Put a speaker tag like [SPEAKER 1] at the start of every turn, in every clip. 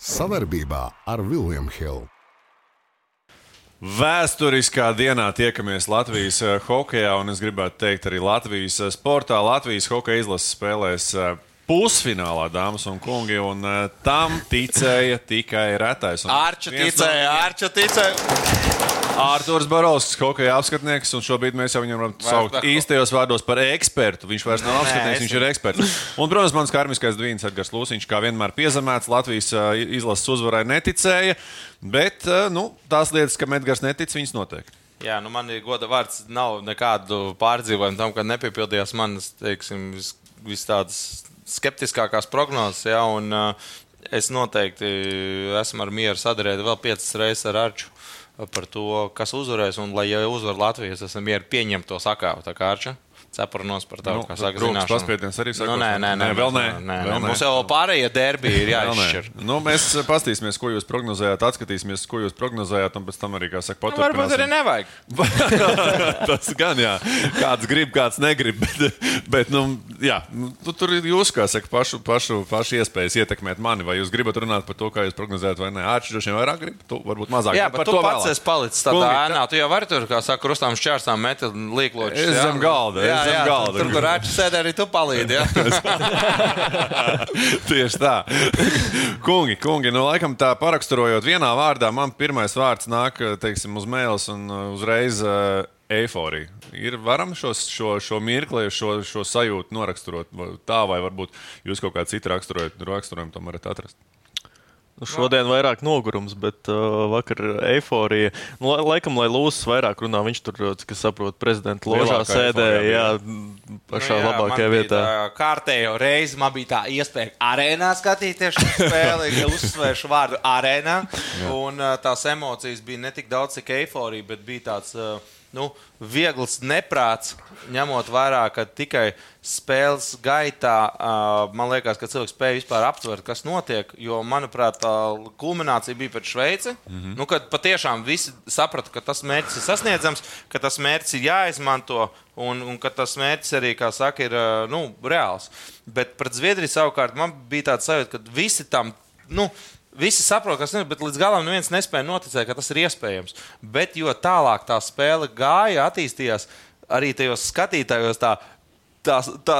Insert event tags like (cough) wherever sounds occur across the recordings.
[SPEAKER 1] Savarbībā ar Vilniņu Hildu.
[SPEAKER 2] Vēsturiskā dienā tiekamies Latvijas eh, hokeja, un es gribētu teikt, arī Latvijas eh, sportā. Latvijas hokeja izlases spēlēs eh, pusfinālā, dāmas un kungi, un tam ticēja tikai retais.
[SPEAKER 3] Arča ticēja, Arča ticēja.
[SPEAKER 2] Ārturs Barovskis, hokeja apskatnieks, un šobrīd mēs jau viņu varam saukt īstajos vārdos par ekspertu. Viņš vairs nav apskatnieks, viņš ir eksperts. Un, protams, mans karmiskais dvīns Edgars Lūsiņš, kā vienmēr piezemēts, Latvijas izlases uzvarai neticēja, bet nu, tās lietas, kam Edgars netic, viņas noteikti.
[SPEAKER 3] Jā, nu man ir goda vārds, nav nekādu pārdzīvojumu tam, ka nepiepildījās manas, teiksim, vis, vis tādas skeptiskākās prognozes, ja, un uh, es noteikti esmu ar mieru sadarēt vēl piecas reizes ar Arču par to, kas uzvarēs. Un, lai jau uzvar Latvijas, esam mieru pieņemt to sakāvu. Tā kā Arča cepurnos par tavu,
[SPEAKER 2] nu,
[SPEAKER 3] kā saka,
[SPEAKER 2] zināšanu. Paspiediens arī saka,
[SPEAKER 3] nu, nē, nē, nē,
[SPEAKER 2] nē, vēl nē.
[SPEAKER 3] nē, nē. Vēl Mums jau pārējie derbi ir (laughs) jāizšķir.
[SPEAKER 2] nu, mēs paskatīsimies, ko jūs prognozējāt, atskatīsimies, ko jūs prognozējāt, un pēc tam arī, kā saka, paturpināsim.
[SPEAKER 3] Nu, varbūt arī nevajag. (laughs)
[SPEAKER 2] Tas gan, jā. Kāds grib, kāds negrib, (laughs) bet, bet nu, jā, nu, tur ir jūs, kā saka, pašu, pašu, pašu iespējas ietekmēt mani, vai jūs gribat runāt par to, kā jūs prognozējat, vai nē. Vien vairāk grib, tu varbūt mazāk.
[SPEAKER 3] Jā, bet tu pats esi palicis tādā ēnā, tu jau vari tur, kā saka, krustām šķērstām metu līkločus.
[SPEAKER 2] Es zem galda, es zem galda.
[SPEAKER 3] Tur, kur Rāčs sēdē, arī tu palīdzi. Ja? (laughs)
[SPEAKER 2] Tieši tā. kungi, kungi, nu, laikam tā paraksturojot vienā vārdā, man pirmais vārds nāk teiksim, uz mēles un uh, uzreiz uh, eiforija. Ir varam šos, šo, šo mirkli, šo, šo sajūtu noraksturot tā, vai varbūt jūs kaut kā citu raksturojumu tam varat atrast.
[SPEAKER 4] Nu, šodien vairāk nogurums, bet uh, vakar eifórija. Nu, laikam, lai Lūsis vairāk runā, viņš tur, cik es saprotu, prezidenta ložā sēdēja. Jā, pašā nu, jā, labākajā vietā.
[SPEAKER 3] Kārtējo reizi man bija tā iespēja arēnā skatīties šo spēli, uzsvēršu vārdu arēnā. (laughs) Un uh, tās emocijas bija ne tik daudz, cik eifórija, bet bija tāds. Uh, nu, viegls neprāts, ņemot vērā, ka tikai spēles gaitā uh, man liekas, ka cilvēks spēja vispār aptvert, kas notiek. Jo, manuprāt, tā kulminācija bija pret Šveici. Mm -hmm. nu, kad patiešām visi saprata, ka tas mērķis ir sasniedzams, ka tas mērķis ir jāizmanto. Un, un ka tas mērķis arī, kā saka, ir nu, reāls. Bet pret Zviedriju savukārt man bija tāds sajūta, ka visi tam nu, Visi saprot, kas ir, bet līdz galam neviens nespēja noticēt, ka tas ir iespējams. Bet jo tālāk tā spēle gāja, attīstījās, arī tajos skatītājos tā, tā, tā,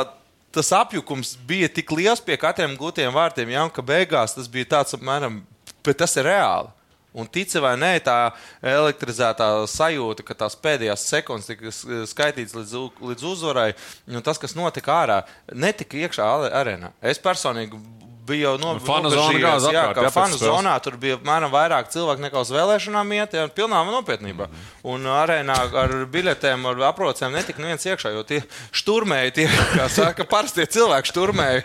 [SPEAKER 3] tas apjukums bija tik liels pie katriem gūtiem vārtiem, ja, ka beigās tas bija tāds apmēram, bet tas ir reāli. Un tici vai nē, tā elektrizētā sajūta, ka tās pēdējās sekundes tika skaitītas līdz, līdz uzvarai, un tas, kas notika ārā, netika iekšā arēnā. Es personīgi bija jau no,
[SPEAKER 2] nu, fanu zonā.
[SPEAKER 3] Jā, kā fanu zonā tur bija apmēram vairāk cilvēku nekā uz vēlēšanām iet, ja pilnā nopietnībā. Mm -hmm. Un arēnā ar biļetēm, ar aprocēm netika neviens iekšā, jo tie šturmēji, tie, (laughs) kā saka, parastie cilvēki šturmēji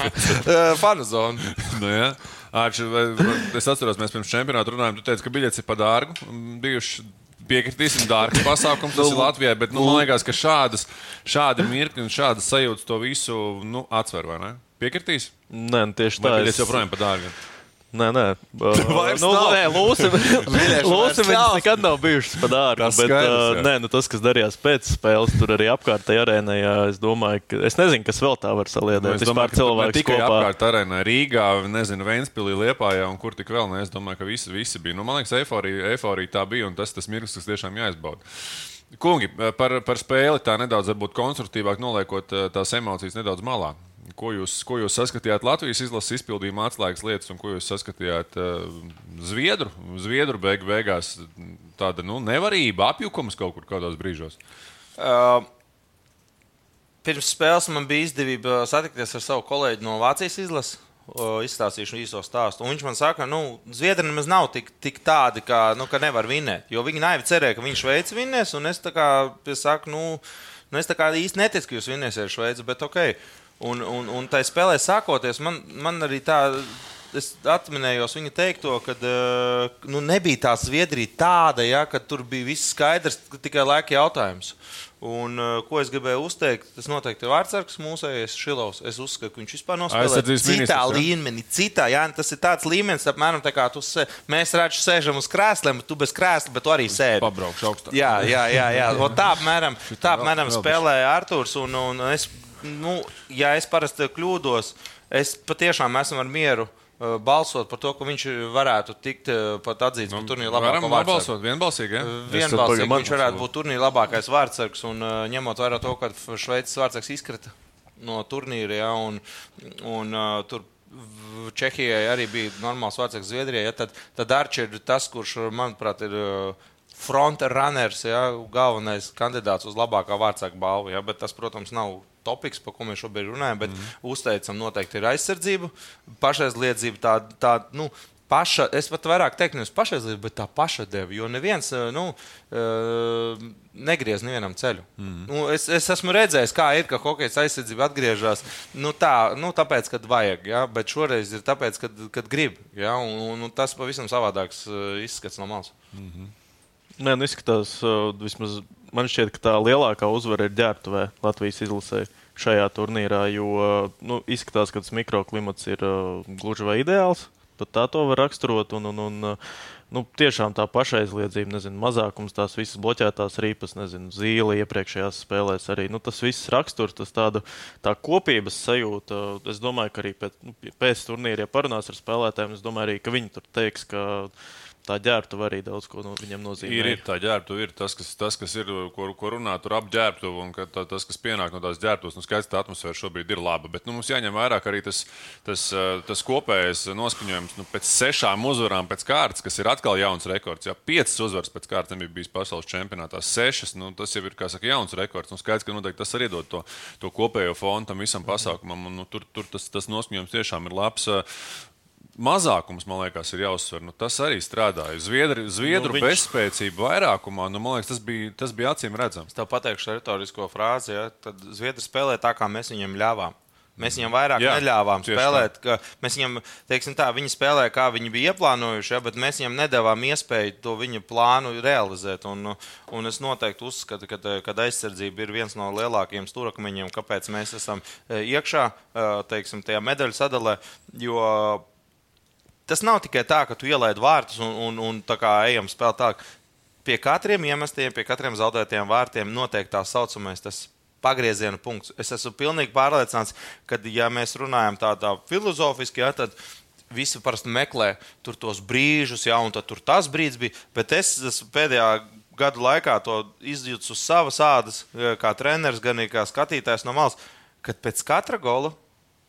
[SPEAKER 3] (laughs) fanu zonu.
[SPEAKER 2] nu, jā. Ārči, es atceros, mēs pirms čempionāta runājām, tu teici, ka biļetes ir par dārgu. Bijuši piekritīsim, dārgs pasākums tas ir Latvijai, bet nu, man liekas, ka šādas, šādi mirkļi un šādas sajūtas to visu nu, atsver, vai ne? Piekritīs?
[SPEAKER 4] Nē, nu, tieši tā.
[SPEAKER 2] Es joprojām par dārgu.
[SPEAKER 4] Nē, nē, (laughs) uh, nu, nē (laughs) (laughs) viņas nekad nav bijušas par dārgu. Bet, skaidrs, uh, nē, nu, tas, kas darījās pēc spēles, tur arī apkārtējā arēnā, es domāju, ka es nezinu, kas vēl tā var saliedēt. Nu, es domāju, ka cilvēki
[SPEAKER 2] tikai kopā... apkārt arēnā Rīgā, nezinu, Ventspilī, Liepājā un kur tik vēl. Ne, es domāju, ka visi, visi bija. Nu, man liekas, eiforija tā bija un tas tas mirklis, kas tiešām jāizbauda. Kungi, par, par spēli tā nedaudz konstruktīvāk noliekot tās emocijas nedaudz malā. Ko jūs, ko jūs saskatījāt Latvijas izlases izpildījuma atslēgas lietas, un ko jūs saskatījāt uh, Zviedru? Zviedru beig, beigās tāda nu, nevarība, apjukums kaut kur kādos brīžos. Uh,
[SPEAKER 3] pirms spēles man bija izdevība satikties ar savu kolēģi no Vācijas izlases. Izstāstīšu īso stāstu. Un viņš man saka, ka nu, Zviedri nemaz nav tik, tik tādi, ka, nu, ka nevar vinēt. Jo viņi naivi cerēja, ka viņš Šveici vinnēs. Un es tā kā saku, nu, nu es tā kā īsti neticu, ka jūs vinnēsiet Šveici. Bet, okay. Un, un, un tai spēlē sākoties, man, man arī tā. Es atminējos viņa teikto, ka uh, nu, nebija tā Zviedrija tāda, ja, ka tur bija viss skaidrs, tikai laika jautājums. Un, uh, ko es gribēju uzteikt, tas noteikti ir vārdsargs mūsējais Šilovs. Es uzskatu, ka viņš vispār nospēlē citā līmenī. Citā, jā, tas ir tāds līmenis, apmēram tā kā tu, se, mēs redzam, sēžam uz krēsliem, tu bez krēsla, bet tu arī sēdi.
[SPEAKER 2] Pabraukšu augstāk.
[SPEAKER 3] Jā, jā, jā, jā. (laughs) O, tā apmēram, tā apmēram spēlēja Artūrs. Un, un es nu, ja es parasti kļūdos, es patiešām esmu ar mieru uh, balsot par to, ka viņš varētu tikt uh, pat atzīts nu, par turnīru labāko
[SPEAKER 2] vārdsargu. Balsot vienbalsīgi, ja?
[SPEAKER 3] Vienbalsīgi viņš varētu būt turnīra labākais vārdsargs, un ņemot vērā to, ka Šveices vārdsargs izkrita no turnīra, ja, un, un tur Čehijai arī bija normāls vārdsargs Zviedrijai, ja, tad, tad Arčers ir tas, kurš, manuprāt, ir. Fronta runners, ja, galvenais kandidāts uz labākā vārdsarga balvu. Ja, bet tas, protams, nav topiks, par ko mēs šobrīd runājam, bet mm. uzteicam, noteikti ir aizsardzība, pašaizliedzība, tā, tā nu, paša, es pat vairāk teiktu, nevis pašaizliedzība, bet tā pašadeva. Jo neviens eh, nu, eh, negriez nevienam ceļu. Mm. Nu, es, es esmu redzējis, kā ir, ka hokeja aizsardzība atgriežas nu, tā, nu, tāpēc, kad vajag, ja? bet šoreiz ir tāpēc, kad, kad grib. Ja? Un, un, un tas pavisam savādāks eh, izskats no malas. Mm -hmm.
[SPEAKER 4] Nē, nu izskatās, vismaz man šķiet, ka tā lielākā uzvara ir ģērbtuvē Latvijas izlasē šajā turnīrā, jo nu, izskatās, ka tas mikroklimats ir uh, gluži vai ideāls. Pat tā to var raksturot. Un, un, un, nu, tiešām tā pašaizliedzība, nezinu, mazākums, tās visas bloķētās rīpas, nezinu, zīle iepriekšējās spēlēs arī. Nu, tas viss raksturs, tas tāda tā kopības sajūta. Es domāju, ka arī pēc, nu, pēc turnīra, ja parunās ar spēlētājiem, es domāju arī, ka viņi tur teiks, ka tā ģērbtuve arī daudz ko no viņam nozīmē.
[SPEAKER 2] Ir, ir tā ģērbtuve, ir tas, kas, tas, kas ir, ko, ko runā tur ap ģērbtuvi, un tā, tas, kas pienāk no tās ģērbtuves, nu skaidrs, tā atmosfēra šobrīd ir laba. Bet nu, mums jāņem vērā arī tas, tas, tas kopējais noskaņojums nu, pēc sešām uzvarām pēc kārtas, kas ir atkal jauns rekords. Jā, piecas uzvaras pēc kārtas nebija bijis pasaules čempionātā, sešas. Nu, tas jau ir saka, jauns rekords. Nu, skaidrs, ka noteikti tas arī dod to, to kopējo fonu tam visam pasākumam. Un, nu, tur tur tas, tas noskaņojums tiešām ir labs mazākums, man liekas, ir jāuzsver. Nu, tas arī strādāja. Zviedri, Zviedru nu, viņš... bezspēcība vairākumā, nu, man liekas, tas bija, tas bija acīm redzams.
[SPEAKER 3] Es tev pateikšu retorisko frāzi, ja? tad Zviedri spēlē tā, kā mēs viņiem ļāvām. Mēs viņam vairāk Jā, neļāvām spēlēt. Mēs viņam, teiksim, tā, viņi spēlēja, kā viņi bija ieplānojuši, ja, bet mēs viņam nedavām iespēju to viņa plānu realizēt. Un, un es noteikti uzskatu, ka kad aizsardzība ir viens no lielākajiem stūrakmeņiem, kāpēc mēs esam e, iekšā e, teiksim, tajā medaļu sadalē. Jo tas nav tikai tā, ka tu ielaidi vārtus un, un, un tā kā ejam spēlēt tālāk. Pie katriem iemestiem, pie katriem zaudētiem vārtiem notiek tā saucamais pagrieziena punkts. Es esmu pilnīgi pārliecināts, ka, ja mēs runājam tādā filozofiski, ja, tad visi parasti meklē tos brīžus, ja, un tur tas brīdis bija. Bet es esmu pēdējā gadu laikā to izjūtu uz savas ādas, kā treneris, gan kā skatītājs no malas, kad pēc katra gola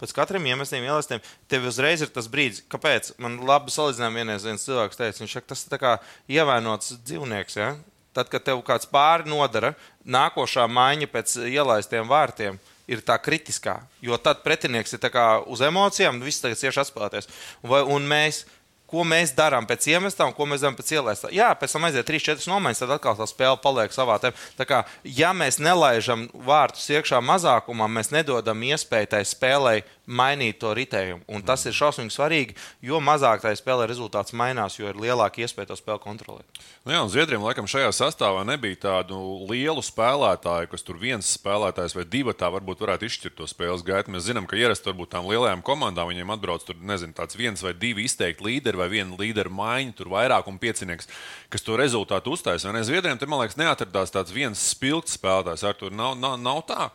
[SPEAKER 3] Pēc katriem iemestiem, ielastiem, tev uzreiz ir tas brīdis, kāpēc. Man labi salīdzinājumi vienreiz viens cilvēks teica, viņš saka, tas ir kā ievainots dzīvnieks. Ja? Tad, kad tev kāds pāri nodara, nākošā maiņa pēc ielaistiem vārtiem ir tā kritiskā. Jo tad pretinieks ir uz emocijām, viss tagad cieši atspēlēties. Un, un mēs ko mēs darām pēc iemestām, ko mēs darām pēc ielaistām. Jā, pēc tam aiziet 3-4 nomaiņas, tad atkal tā spēle paliek savā tempā. Tā kā, ja mēs nelaižam vārtus iekšā mazākumā, mēs nedodam iespēju tai spēlei mainīt to ritējumu. Un tas ir šausmīgi svarīgi, jo mazāk tai spēlē rezultāts mainās, jo ir lielāka iespēja to spēli kontrolēt.
[SPEAKER 2] Nu jā, un Zviedriem laikam šajā sastāvā nebija tādu lielu spēlētāju, kas tur viens spēlētājs vai divi tā varbūt varētu izšķirt to spēles gaitu. Mēs zinām, ka ierasti varbūt tām lielajām komandām viņiem atbrauc tur, nezinu, tāds viens vai divi izteikti līderi vai viena līderu maiņa, tur vairāk un piecinieks, kas to rezultātu uztaisīja. Zviedriem te, man liekas, neatradās tāds viens spilgts spēlētājs. Ar to nav, nav, nav tā.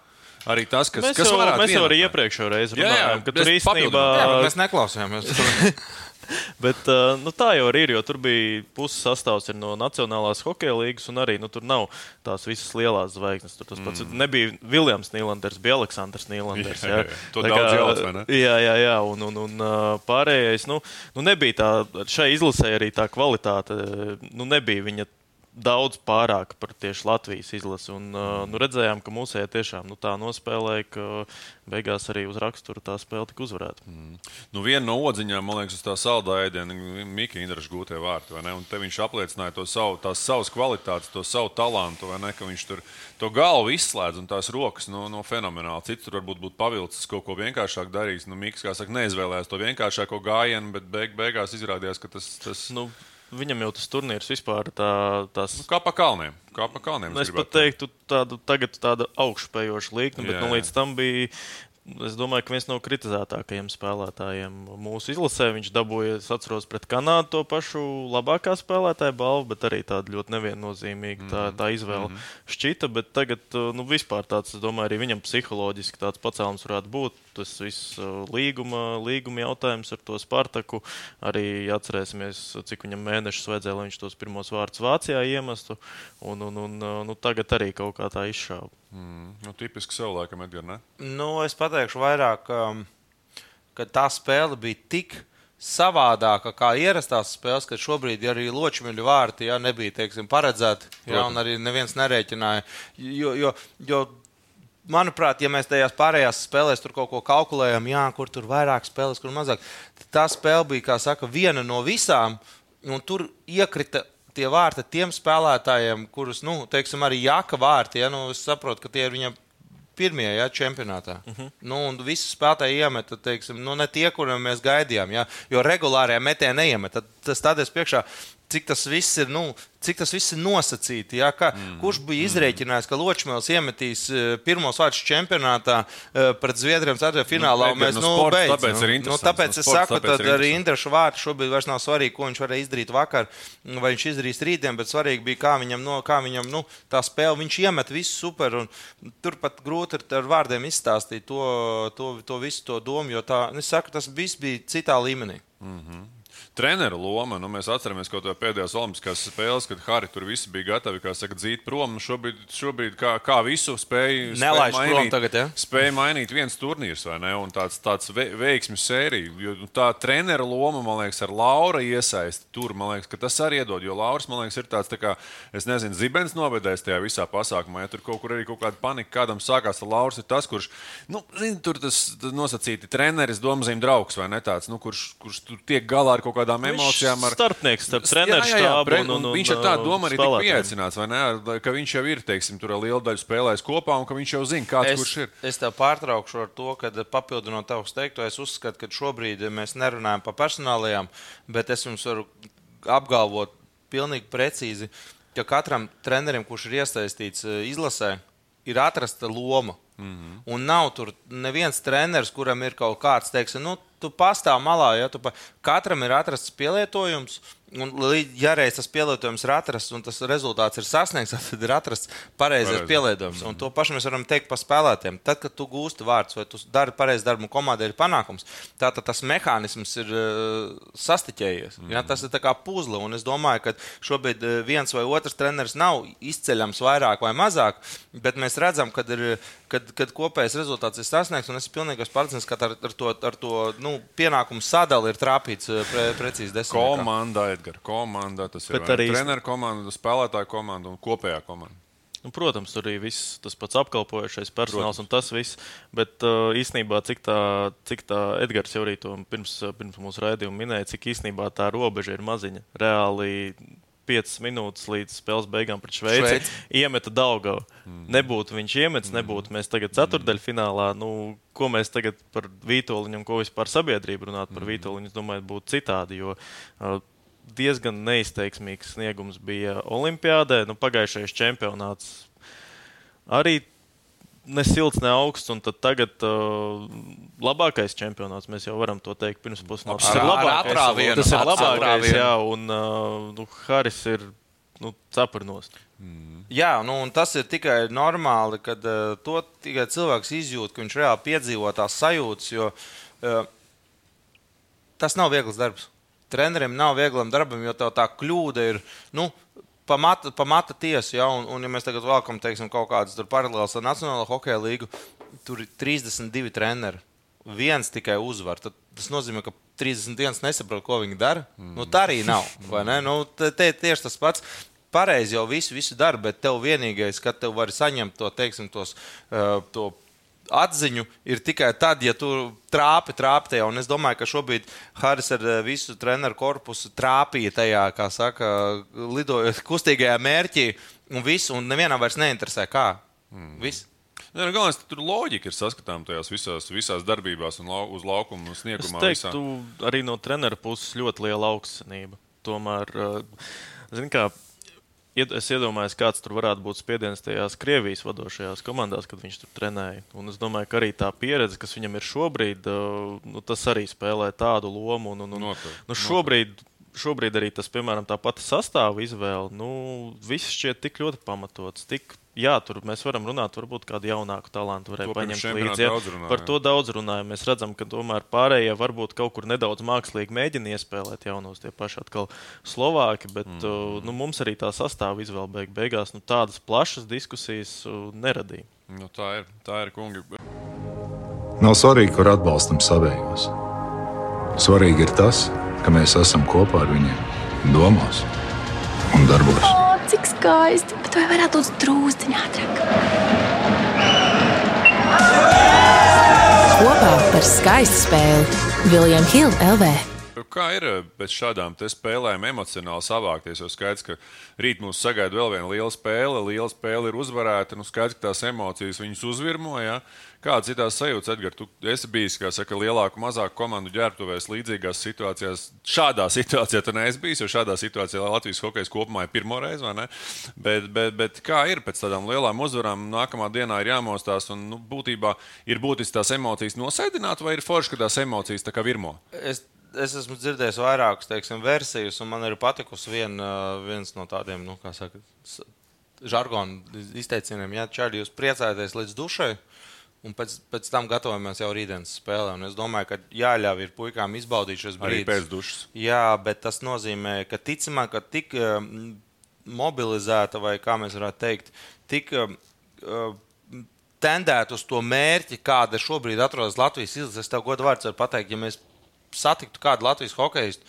[SPEAKER 2] Arī tas, kas,
[SPEAKER 4] mēs
[SPEAKER 2] kas
[SPEAKER 4] jau, varētu mēs jau arī iepriekšējā reizē runājām, ka tur īstenībā
[SPEAKER 3] mēs neklausījāmies. (laughs) (laughs) (laughs)
[SPEAKER 4] Bet uh, nu, tā jau ir, jo tur bija puses sastāvs no Nacionālās hokeja līnijas, un arī nu, tur nav tās visas lielās zvaigznes. Tur tas pats mm. nebija Viljams Nīlanders, bija Aleksandrs Nīlanders. Jā, jā, jā.
[SPEAKER 2] To tā daudz ne?
[SPEAKER 4] Jā, jā, jā. Un, un, un uh, pārējais, nu, nu nebija tā, šai izlasē arī tā kvalitāte, nu nebija viņa daudz pārāk par tieši Latvijas izlasi. Un, uh, nu, redzējām, ka mūsējā tiešām nu, tā nospēlēja, ka beigās arī uz rakstura tā spēle tika uzvarēta. Mm.
[SPEAKER 2] Nu, viena no odziņām, man liekas, tā saldā ēdiena, Mika Indraša gūtie vārti. Un te viņš apliecināja to savu, tās savas kvalitātes, to savu talantu, ne, ka viņš tur to galvu izslēdz un tās rokas no, no fenomenāli. Cits tur varbūt būtu pavilcis kaut ko vienkāršāk darījis. Nu, Miks, kā saka, neizvēlējās to vienkāršāko gājienu, bet beig, beigās izrādījās, ka tas. tas...
[SPEAKER 4] Nu, Viņam jau tas turnīrs vispār tā, tās...
[SPEAKER 2] nu, kā pa kalniem. Kā pa kalniem
[SPEAKER 4] es pat teiktu, tādu, tagad tāda augšupejoša līnija, bet jā, nu, līdz tam bija Es domāju, ka viens no kritizētākajiem spēlētājiem mūsu izlasē viņš dabūja, es atceros, pret Kanādu to pašu labākā spēlētāja balvu, bet arī tāda ļoti neviennozīmīga tā, mhm. tā izvēle mm -hmm. šķita. Bet tagad, nu, vispār tāds, es domāju, arī viņam psiholoģiski tāds pacēlums varētu būt. Tas viss līguma, līguma jautājums ar to Spartaku. Arī atcerēsimies, cik viņam mēnešus vajadzēja, lai viņš tos pirmos vārdus Vācijā iemestu. Un, un, un, nu, tagad arī kaut kā tā izšāva.
[SPEAKER 2] Mm, nu, tipiski sev laikam, Edgars, ne?
[SPEAKER 3] Nu, es pateikšu vairāk, um, ka tā spēle bija tik savādāka kā ierastās spēles, kad šobrīd arī ločmeļu vārti ja, nebija teiksim, paredzēti, ja, un arī neviens nerēķināja. Jo, jo, jo, manuprāt, ja mēs tajās pārējās spēlēs tur kaut ko kalkulējam, jā, kur tur vairāk spēles, kur mazāk, tā spēle bija, kā saka, viena no visām, un tur iekrita tie vārti tiem spēlētājiem, kurus, nu, teiksim, arī jāka vārti, ja, nu, es saprotu, ka tie ir viņam pirmie ja, čempionātā. Uh mhm. -huh. nu, un visi spēlētāji iemeta, teiksim, nu, ne tie, kuriem mēs gaidījām. Ja, jo regulārajā metē neiemeta. Tas tādēļ priekšā cik tas viss ir, nu, cik tas viss ir nosacīti. Ja? Ka, mm. Kurš bija izrēķinājis, ka Ločmēls iemetīs uh, pirmos vārdus čempionātā uh, pret Zviedriem ceturtajā finālā?
[SPEAKER 2] Nu, mēs, nu, sports, beidz, tāpēc nu, nu,
[SPEAKER 3] tāpēc no es sports, saku, ka arī Indreša vārds šobrīd vairs nav svarīgi, ko viņš varēja izdarīt vakar, vai viņš izdarīs rītdien, bet svarīgi bija, kā viņam, no, kā viņam nu, tā spēle, viņš iemet visu super, un turpat grūti ar, ar vārdiem izstāstīt to, to, to visu to domu, jo tā, es saku, tas viss bija citā līmenī.
[SPEAKER 2] Mm -hmm treneru loma. Nu, mēs atceramies kādā pēdējās Olimpiskās spēlēs, kad Harri tur visi bija gatavi saka, dzīt prom. Nu, šobrīd, šobrīd kā, kā visu spēja,
[SPEAKER 3] spēja mainīt, tagad, ja?
[SPEAKER 2] spēja mainīt viens turnīrs vai ne? Un tāds, tāds ve veiksmju sērija. Jo tā treneru loma, man liekas, ar Laura iesaisti tur, man liekas, ka tas arī iedod. Jo Lauris, man liekas, ir tāds, tā kā, es nezinu, zibens novedējis tajā visā pasākumā. Ja tur kaut kur arī kaut kāda panika kādam sākās, tad Lauris ir tas, kurš, nu, zin, tur tas nosacīti treneris, domzīm draugs vai ne tāds, nu, kurš, kurš tiek galā ar kaut kādu kādām emocijām. Ar...
[SPEAKER 4] Starpnieks starp treneru štābu un, un, un
[SPEAKER 2] viņš ar tādu domu arī tika pieaicināts, vai ne? Ka viņš jau ir, teiksim, tur lielu daļu spēlējis kopā un ka viņš jau zina, kāds
[SPEAKER 3] es,
[SPEAKER 2] kurš ir.
[SPEAKER 3] Es tev pārtraukšu ar to, ka papildinot tavus teikto, es uzskatu, ka šobrīd mēs nerunājam par personālajām, bet es jums varu apgalvot pilnīgi precīzi, ka katram trenerim, kurš ir iesaistīts eh, izlasē, ir atrasta loma. Mm -hmm. Un nav tur neviens treneris, kuram ir kaut kāds, teiksim, nu, tu pastāv malā, ja tu pa... katram ir atrasts pielietojums. Un, ja reiz tas pielietojums ir atrasts un tas rezultāts ir sasniegts, (laughs) tad ir atrasts pareizais pielietojums. Un to pašu mēs varam teikt par spēlētājiem. Tad, kad tu gūsti vārdus vai tu dari pareizi darbu un komandai ir panākums, tad tas mehānisms ir uh, sastiķējies. Mm -hmm. ja, tas ir kā puzle. Un es domāju, ka šobrīd viens vai otrs treneris nav izceļams vairāk vai mazāk, bet mēs redzam, ka ir, kad, kad kopējais rezultāts ir sasniegts. Un es esmu pilnīgi pārliecināts, ka ar, ar to, ar to nu, pienākumu sadali ir trāpīts pre, precīzi desmit.
[SPEAKER 2] Komandai Edgars, komanda. Tas Bet ir arī treneru komanda, spēlētāju komanda un kopējā komanda.
[SPEAKER 4] Nu, protams, tur arī viss tas pats apkalpojošais personāls protams. un tas viss. Bet uh, īsnībā, cik tā, cik tā Edgars jau arī to pirms, pirms mūsu raidījuma minēja, cik īsnībā tā robeža ir maziņa. Reāli 5 minūtes līdz spēles beigām pret Šveici. Šveic. Iemeta Daugavu. Mm. Nebūtu viņš iemetis, mm. nebūtu mēs tagad ceturdaļfinālā. Nu, ko mēs tagad par Vītoliņu un ko vispār sabiedrība runāt par mm. Vītoliņu, es domāju, būtu citādi. Jo, uh, diezgan neizteiksmīgs sniegums bija Olimpijādē. Nu, pagājušais čempionāts arī ne silts, ne augsts. Un tagad uh, labākais čempionāts, mēs jau varam to teikt, pirms pusnakts.
[SPEAKER 3] Tas ir labākais. Atrāvienu,
[SPEAKER 4] tas ir labākais, jā, un uh, nu, Haris ir nu, caparnos.
[SPEAKER 3] Mm. Jā, nu, tas ir tikai normāli, kad uh, to tikai cilvēks izjūt, ka viņš reāli piedzīvo tās sajūtas, jo uh, tas nav viegls darbs trenerim nav vieglam darbam, jo tā kļūda ir. Nu, Pamata, pamata tiesa, ja, un, un ja mēs tagad vēlamies, teiksim, kaut kādas paralēlas ar Nacionālo hokeja līgu, tur ir 32 treneri. Viens tikai uzvar. Tad tas nozīmē, ka 31 nesaprot, ko viņi dara. Mm. Nu, tā arī nav. Nu, te, te, tieši tas pats pareizi jau visu, visu dara, bet tev vienīgais, kad tev var saņemt to, teiksim, tos, uh, to atziņu ir tikai tad, ja tu trāpi, trāpi tajā. Un es domāju, ka šobrīd Haris ar eh, visu treneru korpusu trāpīja tajā, kā saka, lidojot kustīgajā mērķī, un viss, un nevienam vairs neinteresē, kā. Mm. Viss.
[SPEAKER 2] Ja, nu, galvenais, tur loģika ir saskatāms tajās visās, visās darbībās un lau, uz laukuma sniegumā.
[SPEAKER 4] Es teiktu, visā. arī no treneru puses ļoti liela augstsanība. Tomēr, eh, zin kā, Es iedomājos, kāds tur varētu būt spiediens tajās Krievijas vadošajās komandās, kad viņš tur trenēja. Un es domāju, ka arī tā pieredze, kas viņam ir šobrīd, nu, tas arī spēlē tādu lomu. Un, un, un, nu, šobrīd šobrīd arī tas, piemēram, tā pati sastāva izvēle, nu, viss šķiet tik ļoti pamatots. Tik, jā, tur mēs varam runāt, varbūt kādu jaunāku talantu varēja paņemt līdzi. Ja? Par to daudz runājam. Mēs redzam, ka tomēr pārējie varbūt kaut kur nedaudz mākslīgi mēģina iespēlēt jaunos tie paši atkal Slovāki, bet mm. uh, nu, mums arī tā sastāva izvēle beig beigās nu, tādas plašas diskusijas uh, neradīja.
[SPEAKER 2] Nu, tā ir, tā ir kungi.
[SPEAKER 5] Nav svarīgi, kur atbalstam savējos. Svarīgi ir tas, ka mēs esam kopā ar viņiem, domās un darbos.
[SPEAKER 6] O, cik skaisti! Bet vai varētu būt drūzdiņā ātrāk?
[SPEAKER 7] Kopā par skaistu spēli Viljams Hilde LV.
[SPEAKER 2] Kā ir eh, pēc šādām spēlēm emocionāli savākties? Jo skaidrs, ka rīt mūs sagaida vēl viena liela spēle. Liela spēle ir uzvarēta. Nu, skaidrs, ka tās emocijas viņus uzvirmoja. Ja? Kādas ir tās sajūtas, Edgars? Tu esi bijis, saka, lielāku, mazāku komandu ģērbtuvēs, līdzīgās situācijās. Šādā (laughs) situācijā tu neesi bijis, jo šādā situācijā Latvijas hokeja kopumā ir pirmo reizi? Bet, bet, bet kā ir pēc tādām lielām uzvarām, nākamā dienā ir jāmostās un nu, būtībā ir būtiski tās emocijas nosēdināt, vai ir forši, ka tās emocijas tā kā virmo?
[SPEAKER 3] Es es esmu dzirdējis vairākas teiksim, versijas, un man ir patikusi vien, viens no tādiem, nu, kā saka, žargonu izteicieniem, ja čādi jūs priecājaties līdz dušai. Un pēc, pēc tam gatavojamies jau rītdienas spēlē. Un es domāju, ka jāļauj ir puikām izbaudīt šos brīdus.
[SPEAKER 2] Arī pēc dušas.
[SPEAKER 3] Jā, bet tas nozīmē, ka ticamāk, ka tik uh, mobilizēta, vai kā mēs varētu teikt, tik uh, tendēt uz to mērķi, kāda šobrīd atrodas Latvijas izlase. Es tev godu vārds varu pateikt, ja mēs satiktu kādu Latvijas hokeistu,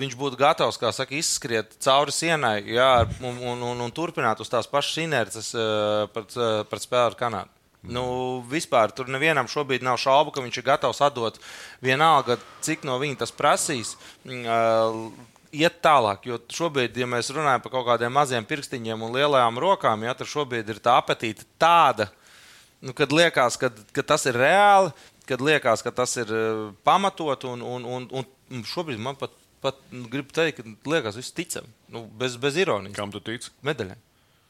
[SPEAKER 3] viņš būtu gatavs, kā saka, izskriet cauri sienai jā, un, un, un, un turpināt uz tās pašas inerces uh, pret, uh, pret spēli ar Kanādu. Mm. Nu, vispār tur nevienam šobrīd nav šaubu, ka viņš ir gatavs atdot vienalga, cik no viņa tas prasīs. Uh, iet tālāk. Jo šobrīd, ja mēs runājam par kaut kādiem maziem pirkstiņiem un lielajām rokām, ja, tad šobrīd ir tā apetīte tāda, nu, kad liekas, ka, ka tas ir reāli, kad liekas, ka tas ir eh, pamatot, un, un, un, un šobrīd man pat, pat nu, gribu teikt, ka liekas, viss ticam, nu, bez, bez ironijas.
[SPEAKER 2] Kam tu tici?
[SPEAKER 3] Medaļai.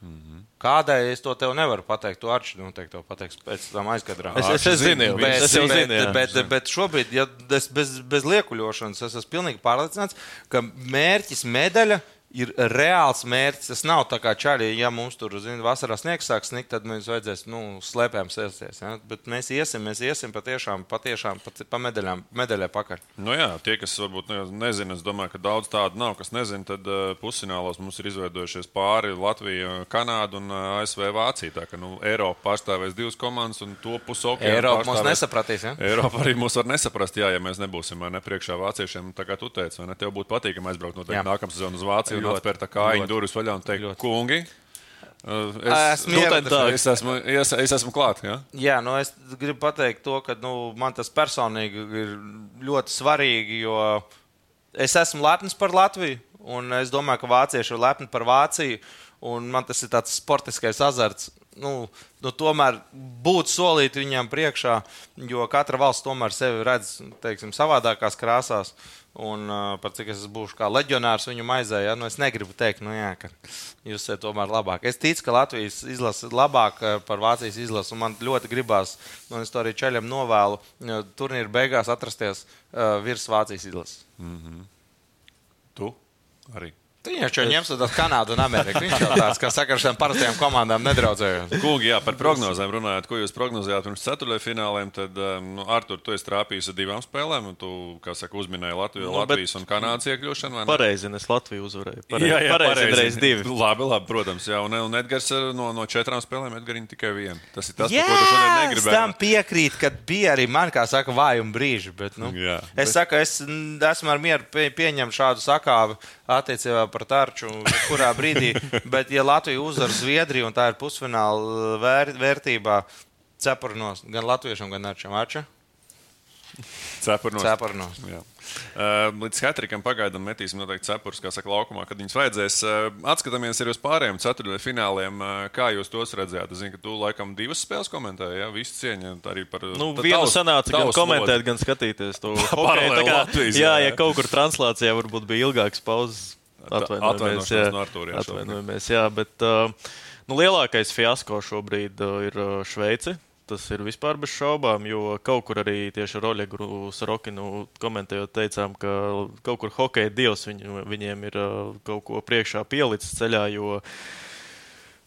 [SPEAKER 3] Mm -hmm. Kādai es to tev nevaru pateikt, to Arčs noteikti to pateiks pēc tam aizkadrā.
[SPEAKER 4] Es, es, es zinu, bet, es
[SPEAKER 3] zinu, bet, bet, bet, bet šobrīd, ja es bez, bez liekuļošanas, es esmu pilnīgi pārliecināts, ka mērķis medaļa ir reāls mērķis. Tas nav tā kā čāļi, ja mums tur zin, vasarā sniegs sāks snikt, tad mums vajadzēs nu, slēpēm sēsties. Ja? Bet mēs iesim, mēs iesim patiešām, patiešām pa, pa medaļām, medaļai pakaļ.
[SPEAKER 2] Nu jā, tie, kas varbūt nezina, es domāju, ka daudz tādu nav, kas nezina, tad uh, pusfinālos mums ir izveidojušies pāri Latvija, Kanāda un uh, ASV Vācija. Tā kā nu, Eiropa pārstāvēs divas komandas un to pusi okeāna.
[SPEAKER 3] Eiropa mums nesapratīs. Ja?
[SPEAKER 2] Eiropa arī mūs var nesaprast, jā, ja mēs nebūsim ne priekšā vāciešiem, tā kā tu teici, vai ne? Tev būtu patīkami aizbraukt noteikti nākamā sezona uz Vāciju un atvērt tā kājiņu durvis vaļā un teikt, ļoti. kungi. Es,
[SPEAKER 3] esmu, nu,
[SPEAKER 2] tā, es, esmu, es, es esmu klāt. Ja?
[SPEAKER 3] Jā, nu es gribu pateikt to, ka nu, man tas personīgi ir ļoti svarīgi, jo es esmu lepns par Latviju, un es domāju, ka vācieši ir lepni par Vāciju. Man tas ir tāds sportiskais azarts. Nu, nu, tomēr būt solīt viņam priekšā, jo katra valsts tomēr sevi redz teiksim, savādākās krāsās. Un par cik es būšu kā leģionārs viņu maizē, ja? nu, es negribu teikt, nu, jā, ka jūs esat tomēr labāk. Es ticu, ka Latvijas izlase ir labāka par Vācijas izlasi, un man ļoti gribās, un es to arī ceļam novēlu, turnīra beigās atrasties uh, virs Vācijas izlases.
[SPEAKER 2] Mm -hmm. Tu arī.
[SPEAKER 3] Viņš jau ņems uz Kanādu un Ameriku. Viņš jau tāds, saka, ar šīm parastajām komandām nedraudzējās.
[SPEAKER 2] Kungi, jā, par prognozēm runājot, ko jūs prognozējāt pirms ceturtajā fināliem, tad, nu, Artur, tu esi trāpījis ar divām spēlēm, un tu, kā saka, uzminēji Latviju, nu, Latvijas un Kanādas iekļūšanu.
[SPEAKER 4] Pareizi, es Latviju uzvarēju. Pareizi, jā, jā, pareizi, pareizi. reiz divi.
[SPEAKER 2] Labi, labi, protams, jā, un, un Edgars uh, no, no četrām spēlēm Edgariņa tikai vienu. Tas ir tas, jā, ko tu šodien negribēji.
[SPEAKER 3] Es tam piekrītu, ka bija arī man, kā saka, vājuma brīži, bet, nu, jā, es bet... saku, es esmu ar mieru pieņemt šādu sakāvu attiecībā par tarču, kurā brīdī. (laughs) Bet, ja Latvija uzvar Zviedriju un tā ir pusfināla vēr, vērtībā, cepurnos gan latviešiem, gan arčiem. Arča?
[SPEAKER 2] Cepurnos.
[SPEAKER 3] Cepurnos.
[SPEAKER 2] Jā. Uh, līdz Hatrikam pagaidām metīsim noteikti cepurus, kā saka, laukumā, kad viņus vajadzēs. Uh, atskatāmies arī uz pārējiem ceturtajiem fināliem. Uh, kā jūs tos redzējāt? Es zinu, ka tu laikam divas spēles komentēji, ja? Visu cieņu arī par.
[SPEAKER 4] Nu, vienu tavs, sanāca gan komentēt, lodi. gan skatīties to. (laughs) kā, Latvijas, jā, jā, ja kaut kur translācijā varbūt bija ilgāks pauzes.
[SPEAKER 2] Atvainojamies, jā, no Artūri,
[SPEAKER 4] jā, atvainojamies, jā, bet uh, nu, lielākais fiasko šobrīd uh, ir uh, Šveice. Tas ir vispār bez šaubām, jo kaut kur arī tieši ar Oļegu Sarokinu komentējot, teicām, ka kaut kur hokeja dievs viņ, viņiem ir kaut ko priekšā pielicis ceļā, jo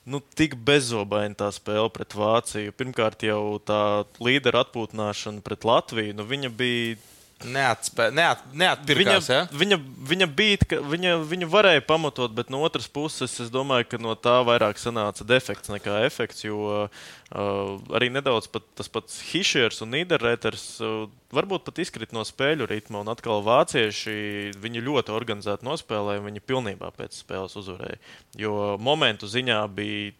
[SPEAKER 4] nu, tik bezobaina tā spēle pret Vāciju. Pirmkārt, jau tā līdera atpūtināšana pret Latviju, nu, viņa bija
[SPEAKER 3] Neatspē, neat, neatpirkās,
[SPEAKER 4] viņa, ja? viņa, viņa bija, ka viņa, viņa varēja pamatot, bet no otras puses es domāju, ka no tā vairāk sanāca defekts nekā efekts. Jo uh, arī nedaudz pat, tas pats Hišers un Nīderreiters uh, varbūt pat izkrīt no spēļu ritma. Un atkal vācieši viņi ļoti organizēti nospēlēja, viņi pilnībā pēc spēles uzvarēja. Jo momentu ziņā bija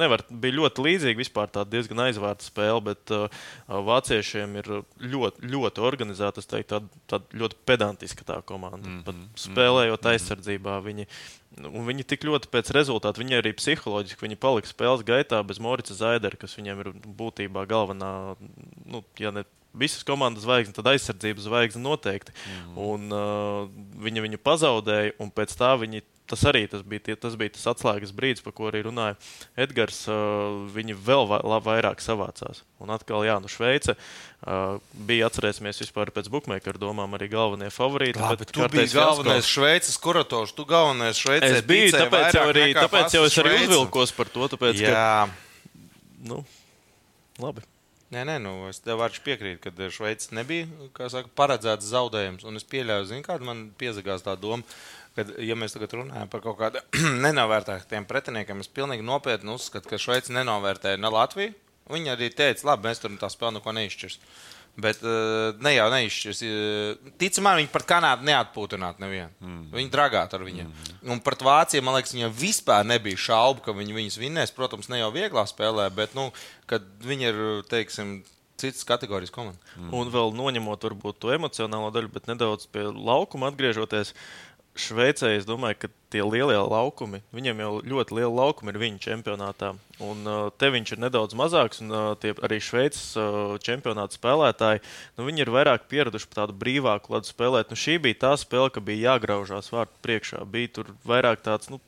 [SPEAKER 4] nevar, bija ļoti līdzīga. Vispār tā diezgan aizvērta spēle, bet uh, vāciešiem ir ļoti, ļoti organizēta, es teiktu, tāda, tāda ļoti pedantiska tā komanda. Mm -hmm. Pat spēlējot mm -hmm. aizsardzībā, viņi, un viņi tik ļoti pēc rezultātu, viņi arī psiholoģiski viņi palika spēles gaitā bez Morica Zaidera, kas viņiem ir būtībā galvenā, nu, ja ne visas komandas zvaigzne, tad aizsardzības zvaigzne noteikti. Mm. Un, uh, viņa viņu pazaudēja, un pēc tā viņi tas arī tas bija, tas bija tas atslēgas brīdis, par ko arī runāja Edgars. Uh, viņi vēl va, vairāk savācās. Un atkal, jā, nu Šveice uh, bija, atcerēsimies, vispār pēc bookmakeru domām arī galvenie favorīti.
[SPEAKER 3] Bet tu biji galvenais Šveices kurators, tu galvenais Šveices.
[SPEAKER 4] Es biju, tāpēc jau, arī, tāpēc jau es arī uzvilkos par to. Tāpēc, jā. Ka, nu, labi.
[SPEAKER 3] Nē, nē, nu, es tev varu piekrīt, ka Šveice nebija saka, paredzēts zaudējums. Un es pieļauju, zinu, kāda man piezagās tā doma kad, ja mēs tagad runājam par kaut kādiem (clears throat) nenovērtētiem pretiniekiem, es pilnīgi nopietni uzskatu, ka Šveice nenovērtēja ne Latviju. Viņi arī teica, labi, mēs tur tā spēli neko neizšķirs. Bet uh, ne jau neizšķirs. Uh, ticamāk, viņi par Kanādu neatpūtinātu nevienu. Mm. Viņi dragātu ar viņiem. Mm. Un par Vāciju, man liekas, viņam vispār nebija šaubu, ka viņi viņus vinnēs. Protams, ne jau vieglā spēlē, bet, nu, kad viņi ir, teiksim, citas kategorijas komanda.
[SPEAKER 4] Mm. Un vēl noņemot varbūt to emocionālo daļu, bet nedaudz pie laukuma atgriežoties. Uh, Šveicē es domāju, ka tie lielie laukumi, viņiem jau ļoti liela laukuma ir viņu čempionātā. Un uh, te viņš ir nedaudz mazāks, un uh, arī Šveices uh, čempionāta spēlētāji, nu, ir vairāk pieraduši pie tādu brīvāku ladu spēlēt. Nu, šī bija tā spēle, ka bija jāgraužās vārtu priekšā. Bija tur vairāk tāds, nu,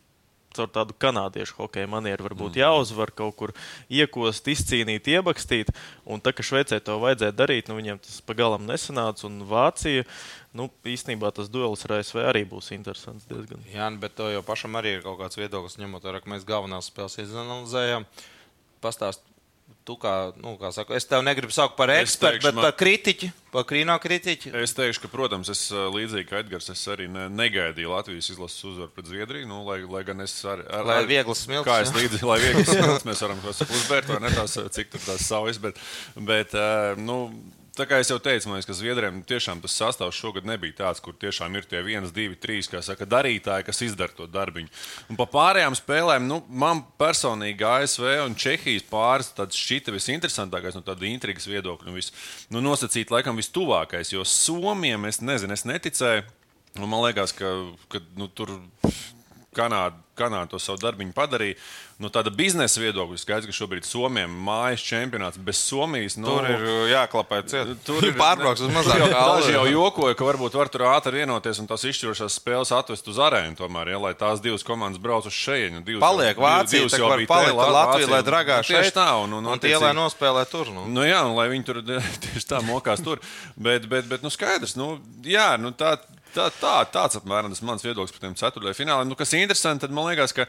[SPEAKER 4] caur tādu kanādiešu hokeja manieru varbūt mm. jāuzvar, kaut kur iekost, izcīnīt, iebakstīt. Un tā, ka Šveicē to vajadzēja darīt, nu, viņiem tas pagalam nesanāca. Un Vācija, nu, īstenībā tas duelis ar ASV arī būs interesants diezgan.
[SPEAKER 3] Jā, bet to jau pašam arī ir kaut kāds viedoklis, ņemot vērā, ka mēs galvenās spēles izanalizējām. Pastāst tu kā, nu, kā saku, es tev negribu saukt par ekspertu, bet par kritiķi, par krīno kritiķi.
[SPEAKER 2] Es teikšu, ka, protams, es līdzīgi kā Edgars, es arī ne, negaidīju Latvijas izlases uzvaru pret Zviedriju, nu, lai, lai gan es ar, ar,
[SPEAKER 3] lai ar vieglas smilts.
[SPEAKER 2] Kā es līdzi, lai vieglas (laughs) smilts, mēs varam tos uzbērt, vai ne tās, cik tur tās saujas, bet, bet nu, Tā kā jau teicu, man liekas, ka Zviedriem tiešām tas sastāvs šogad nebija tāds, kur tiešām ir tie viens, divi, trīs, saka, darītāji, kas izdara to darbiņu. Un pa pārējām spēlēm, nu, man personīgi ASV un Čehijas pāris šķita visinteresantākais no tāda intrigas viedokļa. Nu, vis, nu, nosacīt, laikam, vistuvākais, jo Somijam es nezinu, es neticēju. Nu, man liekas, ka, ka nu, tur Kanāda, Kanāda to savu darbu padarīja. No nu, tāda biznesa viedokļa skaidrs, ka šobrīd Somijam mājas čempionāts bez Somijas.
[SPEAKER 3] Nu, tur ir uh, jāklapē ciet. (laughs)
[SPEAKER 2] Tur ir
[SPEAKER 3] pārbrauks uz (laughs) mazāku
[SPEAKER 2] tālu. Daži jau jokoja, ka varbūt var tur ātri vienoties un tās izšķirošās spēles atvest uz arēnu tomēr, ja, lai tās divas komandas brauc uz šejienu.
[SPEAKER 3] Paliek Vācija, divas jau bija palikt ar Latviju, lai dragā
[SPEAKER 2] nu, šeit. Tā, un, un,
[SPEAKER 3] un tie, lai nospēlē tur. Nu.
[SPEAKER 2] Nu, jā, un lai viņi tur (laughs) tieši tā mokās tur. Bet, bet, bet nu, skaidrs, nu, jā, nu, tā, Tā, tā, tāds apmēram tas mans viedoklis par tiem ceturtajiem fināliem. Nu, kas ir interesanti, tad man liekas, ka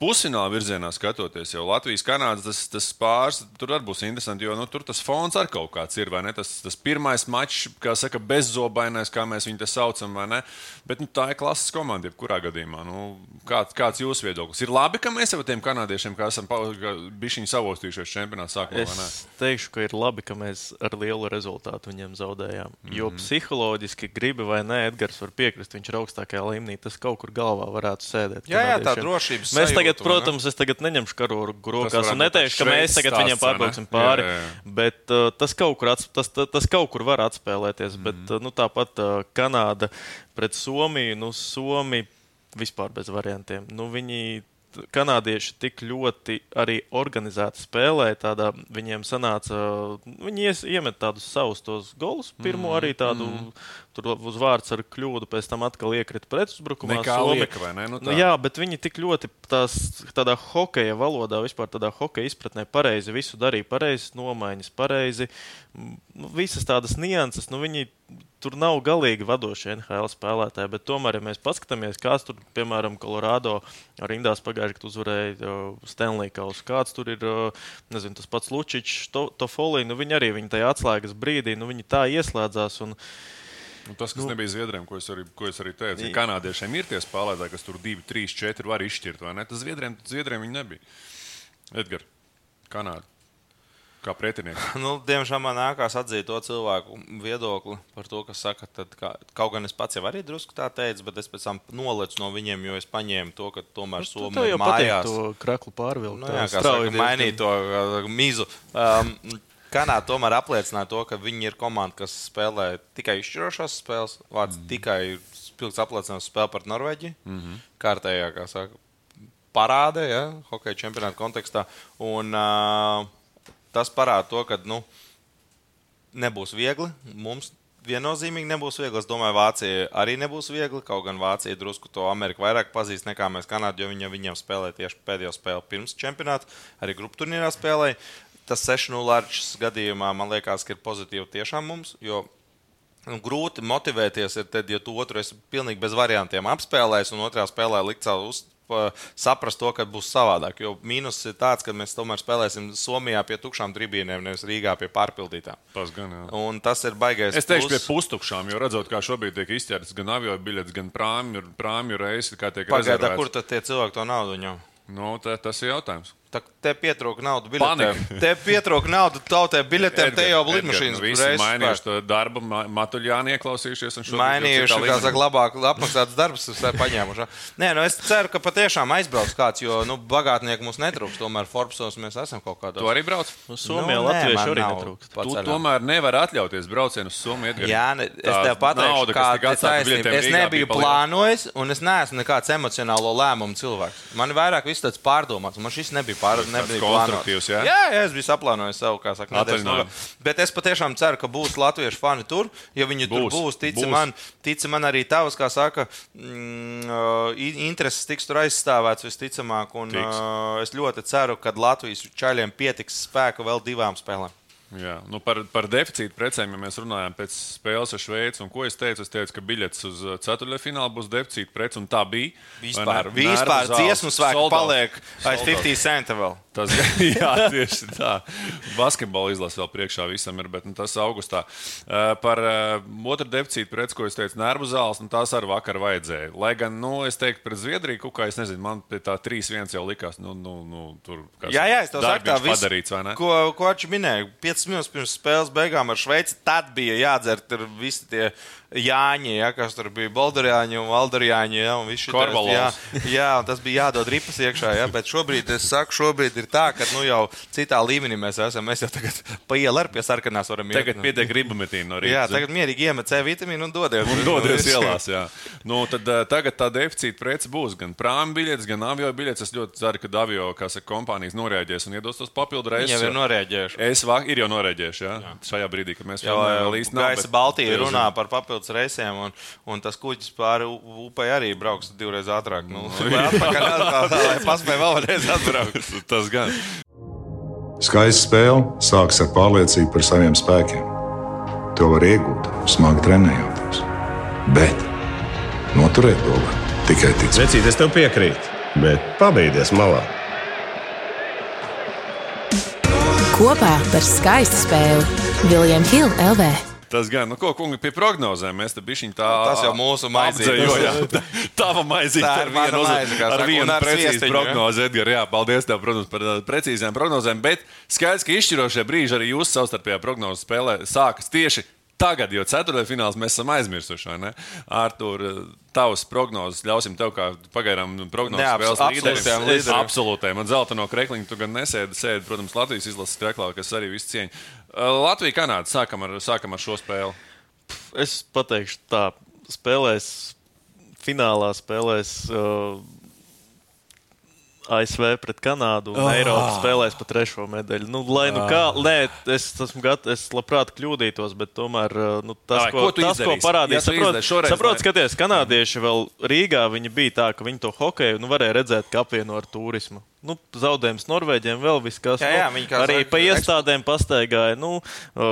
[SPEAKER 2] pusfināla virzienā skatoties, jau Latvijas kanādas tas, tas pāris tur arī būs interesanti, jo nu, tur tas fons ar kaut kāds ir. Tas, tas pirmais mačs, kā saka, bezzobainais, kā mēs viņu te saucam, vai ne? Bet nu, tā ir klases komanda, jebkurā gadījumā. Nu, kāds, kāds jūsu viedoklis? Ir labi, ka mēs jau tiem kanādiešiem, kā esam bijuši savostījušies čempionātā sākumā.
[SPEAKER 4] Es teikšu, ka ir labi, ka mēs ar lielu rezultātu viņiem zaudējām. Mm -hmm. Jo psiholoģiski gribi vai nē, Edgars var piekrist, viņš ir augstākajā līmenī. Tas kaut kur galvā varētu sēdēt.
[SPEAKER 3] Jā, jā tā drošības.
[SPEAKER 4] Mēs tagad tagad, protams, es tagad neņemšu karogu rokās un neteikšu, ka mēs tagad stāsts, viņiem pārbrauksim pāri. Jā, jā. Bet uh, tas, kaut kur ats, tas, tas, tas kaut kur var atspēlēties. Mm. Bet uh, nu, tāpat uh, Kanāda pret Somiju, nu, Somija vispār bez variantiem. Nu, viņi kanādieši tik ļoti arī organizēti spēlē. Tādā, viņiem sanāca, viņi ies, iemet tādus savus tos golus, pirmo mm, arī tādu. Mm. Tur uz vārds ar kļūdu, pēc tam atkal iekrita pretuzbrukumā.
[SPEAKER 2] Nekā lieka, vai ne? Nu,
[SPEAKER 4] nu, jā, bet viņi tik ļoti tās, tādā hokeja valodā, vispār tādā hokeja izpratnē pareizi visu darīja, pareizi nomaiņas, pareizi. Nu, visas tādas nianses, nu, viņi tur nav galīgi vadošie NHL spēlētāji, bet tomēr, ja mēs paskatāmies, kāds tur, piemēram, Colorado rindās pagājušajā gadā uzvarēja Stanley Kausu, kāds tur ir, nezinu, tas pats Lučičs, to, Tofolī, nu viņi arī viņi tajā atslēgas brīdī, nu viņi tā ieslēdzās. Un,
[SPEAKER 2] Nu, tas, kas nu, nebija Zviedriem, ko es arī, ko es arī teicu, ja kanādiešiem ir tie spēlētāji, kas tur 2, 3, 4 var izšķirt, vai ne? Tas Zviedriem, Zviedriem viņi nebija. Edgars, Kanāda. Kā pretinieks? (laughs)
[SPEAKER 3] Nu, diemžēl man nākās atzīt to cilvēku viedokli par to, kas saka, tad, kā, kaut gan es pats jau arī drusku tā teicu, bet es pēc tam nolecu no viņiem, jo es paņēmu to, ka tomēr nu, Somija
[SPEAKER 4] ir mājās. To kraklu pārvilkt.
[SPEAKER 3] Nu, jā, kā saka, mainīt to mizu. Um, Kanāda tomēr apliecināja to, ka viņi ir komanda, kas spēlē tikai izšķirošās spēles. Vārds mm. tikai spilgts apliecinājums spēle pret Norvēģiju. Mm -hmm. Kārtējā, kā saka, parāde, ja, hokeja čempionāta kontekstā. Un, uh, tas parāda to, ka nu, nebūs viegli. Mums viennozīmīgi nebūs viegli. Es domāju, Vācija arī nebūs viegli. Kaut gan Vācija drusku to Ameriku vairāk pazīst nekā mēs Kanādu, jo viņa viņiem spēlēja tieši pēdējo spēli pirms čempionāta, arī grupu turnīrā spēlēja. Tas 6-0 arčs gadījumā man liekas, ka ir pozitīvi tiešām mums, jo nu, grūti motivēties ir tad, ja tu otru esi pilnīgi bez variantiem apspēlējis un otrā spēlē likt savu uz, saprast to, ka būs savādāk. Jo mīnus ir tāds, ka mēs tomēr spēlēsim Somijā pie tukšām tribīnēm, nevis Rīgā pie pārpildītām.
[SPEAKER 2] Tas gan jā.
[SPEAKER 3] Un tas ir baigais.
[SPEAKER 2] Es teikšu, plus. pie pustukšām, jo redzot, kā šobrīd tiek izķerts gan avio biļetes, gan prāmju, prāmju reisi, kā tiek
[SPEAKER 3] Pagaidā, kur tad tie cilvēki to naudu ņem?
[SPEAKER 2] Nu, tā, tas ir jautājums.
[SPEAKER 3] Tā, te pietrūka naudas biļetēm. Te pietrūka naudas tautai biļetēm, te jau lidmašīnas
[SPEAKER 2] nu, reizes. Mainījuši to darbu, Matuļāni ieklausījušies.
[SPEAKER 3] Mainījuši, kā saka, labāk apmaksāts darbs, paņēmuši. Nē, nu es ceru, ka patiešām aizbrauks kāds, jo, nu, bagātnieku mums netrūks. Tomēr Forbesos mēs esam kaut kādā.
[SPEAKER 2] Tu arī brauc?
[SPEAKER 4] Uz nu, Somiju, nu, Latviešu arī netrūks.
[SPEAKER 2] Tu tomēr nevar atļauties braucienu uz Somiju.
[SPEAKER 3] Jā, ne, es tev pateikšu, kāda ir taisnība. Es nebiju plānojis, un es neesmu nekāds emocionālo lēmumu cilvēks. Man vairāk viss tāds pārdomāts, man šis nebija pārdomāts
[SPEAKER 2] konstruktīvs. Jā?
[SPEAKER 3] jā, jā, es biju saplānojis savu, kā saka, nedēļas. Bet es patiešām ceru, ka būs latviešu fani tur. Ja viņi būs, tur būs, tici, būs. Man, tici man arī tavs, kā saka, mm, intereses tiks tur aizstāvēts visticamāk. Un, uh, es ļoti ceru, ka Latvijas čaļiem pietiks spēka vēl divām spēlēm.
[SPEAKER 2] Jā, nu par, par deficītu precēm, ja mēs runājam pēc spēles ar Šveici, un ko es teicu, es teicu, ka biļets uz ceturtdaļfinālu būs deficīta prece, un tā bija.
[SPEAKER 3] Vispār, vispār dziesmu svētku paliek aiz 50 centi vēl.
[SPEAKER 2] Tas, (laughs) jā, tieši tā. Basketbola izlase vēl priekšā visam ir, bet nu, tas augustā. Uh, par uh, otru deficītu preci, ko es teicu, nervu zāles, nu, tās arī vakar vajadzēja. Lai gan, nu, es teiktu, pret Zviedriju, kaut kā es nezinu, man pie tā 3-1 jau likās, nu, nu, nu tur
[SPEAKER 3] kas jā, jā, es tev saku, tā viss padarīts, vai ne? Ko, ko viņš minēja? 5 minūtes pirms spēles beigām ar Šveici, tad bija jādzer visi tie Jāņi, ja, kas tur bija Boldarjāņi un Valdarjāņi. Ja, un
[SPEAKER 2] šitais,
[SPEAKER 3] jā, jā, un tas bija jādod ripas iekšā. Ja, bet šobrīd, es saku, šobrīd ir tā, ka nu, jau citā līmenī mēs esam. Mēs jau tagad pa ielu ar pie sarkanās varam
[SPEAKER 2] iet. Tagad pietiek gribametīna no rīta.
[SPEAKER 3] Jā, tagad mierīgi iemet C vitamīnu un dodies.
[SPEAKER 2] Un dodies (laughs) ielās, jā. Nu, tad uh, tagad tā deficīta prece būs gan prāmu biļetes, gan avio biļetes. Es ļoti ceru, ka avio, kā saka, kompānijas noreaģēs un iedos tos papildu reizes.
[SPEAKER 3] Jau ir noreaģējuši.
[SPEAKER 2] Es vāk, ir jau noreaģējuši, jā. jā. Šajā brīdī, kad mēs jau
[SPEAKER 3] vēl īsti nav. Gaisa Baltija runā par papildus reisiem. Un un tas kuģis pāri upei arī brauks divreiz ātrāk. Nu, lai atpakaļ atpakaļ, lai paspēj vēlreiz atbraukt. (laughs)
[SPEAKER 2] tas gan.
[SPEAKER 5] Skaista spēle sākas ar pārliecību par saviem spēkiem. To var iegūt, smagi trenējoties. Bet noturēt to var tikai ticēt.
[SPEAKER 8] Vecīt, es tev piekrītu, bet pabeigties malā.
[SPEAKER 7] Kopā par skaistu spēli Viljams Hilde LV.
[SPEAKER 2] Tas gan, nu, ko kungi pie prognozēm, mēs te bišķiņ tā.
[SPEAKER 3] Tas jau mūsu maizīt.
[SPEAKER 2] Tava maizīt
[SPEAKER 3] tā ar vienu,
[SPEAKER 2] maizi, ar vienu precīzu prognozi, Edgar. Jā, paldies tev, protams, par precīzām prognozēm, bet skaidrs, ka izšķirošie brīži arī jūsu savstarpējā prognozes spēlē sākas tieši tagad, jo ceturtajfināls mēs esam aizmirsuši. Artur, tavs prognozes, ļausim tev kā pagaidām prognozes spēles līderim. Absolūtiem. Man zelta no krekliņa tu gan nesēdi, sēdi, protams, Latvijas izlases kreklā, kas arī visu cieņu. Latvija, Kanāda, sākam ar, sākam ar šo spēli.
[SPEAKER 4] Es pateikšu tā, spēlēs, finālā spēlēs. Uh, ASV pret Kanādu un oh. Eiropa spēlēs pa trešo medaļu. Nu, lai nu kā, nē, es esmu gatavs, es labprāt kļūdītos, bet tomēr nu, tas,
[SPEAKER 2] Ai,
[SPEAKER 4] ko,
[SPEAKER 2] ko
[SPEAKER 4] tas, ko parādīja,
[SPEAKER 2] Ja
[SPEAKER 4] saprot,
[SPEAKER 2] šoreiz,
[SPEAKER 4] saprot
[SPEAKER 2] lai-
[SPEAKER 4] skaties, kanādieši vēl Rīgā viņi bija tā, ka viņi to hokeju nu, varēja redzēt, ka apvieno ar turismu. Nu, zaudējums Norvēģiem vēl viss, kas
[SPEAKER 3] Jā, jā, kā
[SPEAKER 4] arī
[SPEAKER 3] saka,
[SPEAKER 4] pa iestādēm pastaigāja. Nu,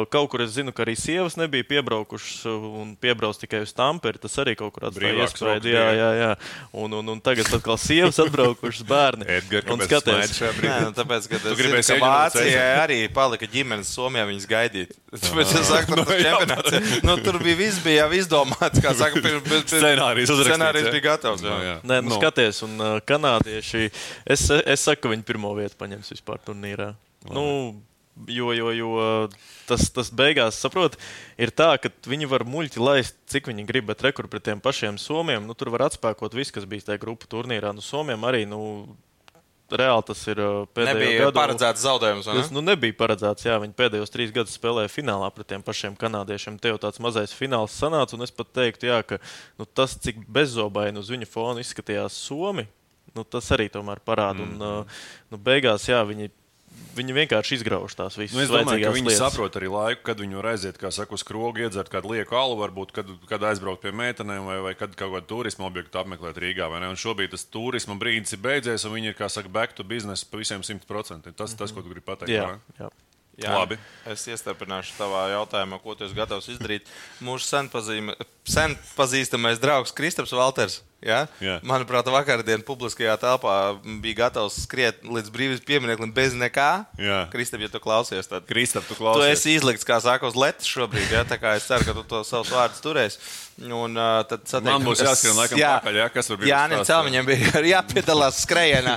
[SPEAKER 4] kaut kur es zinu, ka arī sievas nebija piebraukušas un piebrauc tikai uz Tamperi. Tas arī kaut kur atstāja iespēju. Jā, jā, jā. Un, un, un tagad atkal sievas atbraukušas bērni.
[SPEAKER 2] Edgars,
[SPEAKER 4] un
[SPEAKER 2] kāpēc
[SPEAKER 4] skaties,
[SPEAKER 2] šajā brīdī?
[SPEAKER 3] Nē, nu, tāpēc, ka zinu,
[SPEAKER 2] gribēsi
[SPEAKER 3] ka
[SPEAKER 2] sesiju?
[SPEAKER 3] arī palika ģimenes Somijā viņas gaidīt. (laughs) Tāpēc es saku, ka tas čempionāts, nu, tur bija viss bija jau izdomāts, kā saka, pirms, pirms,
[SPEAKER 2] Scenārijs uzrakstīts,
[SPEAKER 3] Scenārijs
[SPEAKER 2] ja?
[SPEAKER 3] bija gatavs. jā.
[SPEAKER 2] Nu, jā.
[SPEAKER 4] Nē, nu,
[SPEAKER 2] Nu.
[SPEAKER 4] nu. skaties, un uh, kanādieši. Es, es saku, ka viņi pirmo vietu paņems vispār turnīrā. Nu, jo, jo, jo tas, tas beigās, saprot, ir tā, ka viņi var muļķi laist, cik viņi grib, bet rekur pret tiem pašiem somiem. Nu, tur var atspēkot viss, kas bija tajā grupu turnīrā. Nu, somiem arī. Nu, Reāli tas ir uh, pēdējo
[SPEAKER 3] Nebija
[SPEAKER 4] gadu.
[SPEAKER 3] paredzēts zaudējums. ne?
[SPEAKER 4] Tas nu, nebija paredzēts. Jā, viņi pēdējos trīs gadus spēlēja finālā pret tiem pašiem kanādiešiem. Te jau tāds mazais fināls sanāca. Un es pat teiktu, jā, ka nu, tas, cik bezzobaini uz viņa fona izskatījās Somi, nu, tas arī tomēr parāda. Mm. Un, uh, nu, beigās, jā, viņi, viņi vienkārši izgrauž tās visas
[SPEAKER 2] Nu, es domāju, ka viņi
[SPEAKER 4] lietas.
[SPEAKER 2] saprot arī laiku, kad viņi var aiziet, kā saka, uz skrogu, iedzert kādu lieku alu, varbūt, kad, kad aizbraukt pie meitenēm vai, vai kad kaut kādu turismu objektu apmeklēt Rīgā. vai ne? Un šobrīd tas turisma brīdis ir beidzies, un viņi ir, kā saka, back to business pa visiem 100%. Tas ir tas, ko tu gribi pateikt.
[SPEAKER 4] Jā,
[SPEAKER 2] vai
[SPEAKER 4] jā.
[SPEAKER 3] Jā,
[SPEAKER 2] Labi.
[SPEAKER 3] Es iestarpināšu tavā jautājumā, ko tu esi gatavs izdarīt. Mūsu sen, pazīme, sen pazīstamais draugs Kristaps Valters. Ja?
[SPEAKER 2] Jā.
[SPEAKER 3] Manuprāt, vakardien publiskajā telpā bija gatavs skriet līdz brīvības piemineklim bez nekā.
[SPEAKER 2] Jā.
[SPEAKER 3] Kristap, ja tu klausies, tad
[SPEAKER 2] Kristap, tu
[SPEAKER 3] tu
[SPEAKER 2] klausies.
[SPEAKER 3] esi izlikts, kā saka, uz letes šobrīd. Ja? Es ceru, ka tu to savus vārdus turēsi. Un, uh, tad satiek,
[SPEAKER 2] Man būs jāskrien laikam pakaļ, jā, kas var būt
[SPEAKER 3] Jā, cel,
[SPEAKER 2] jā.
[SPEAKER 3] viņam bija jāpiedalās (laughs) skrejienā.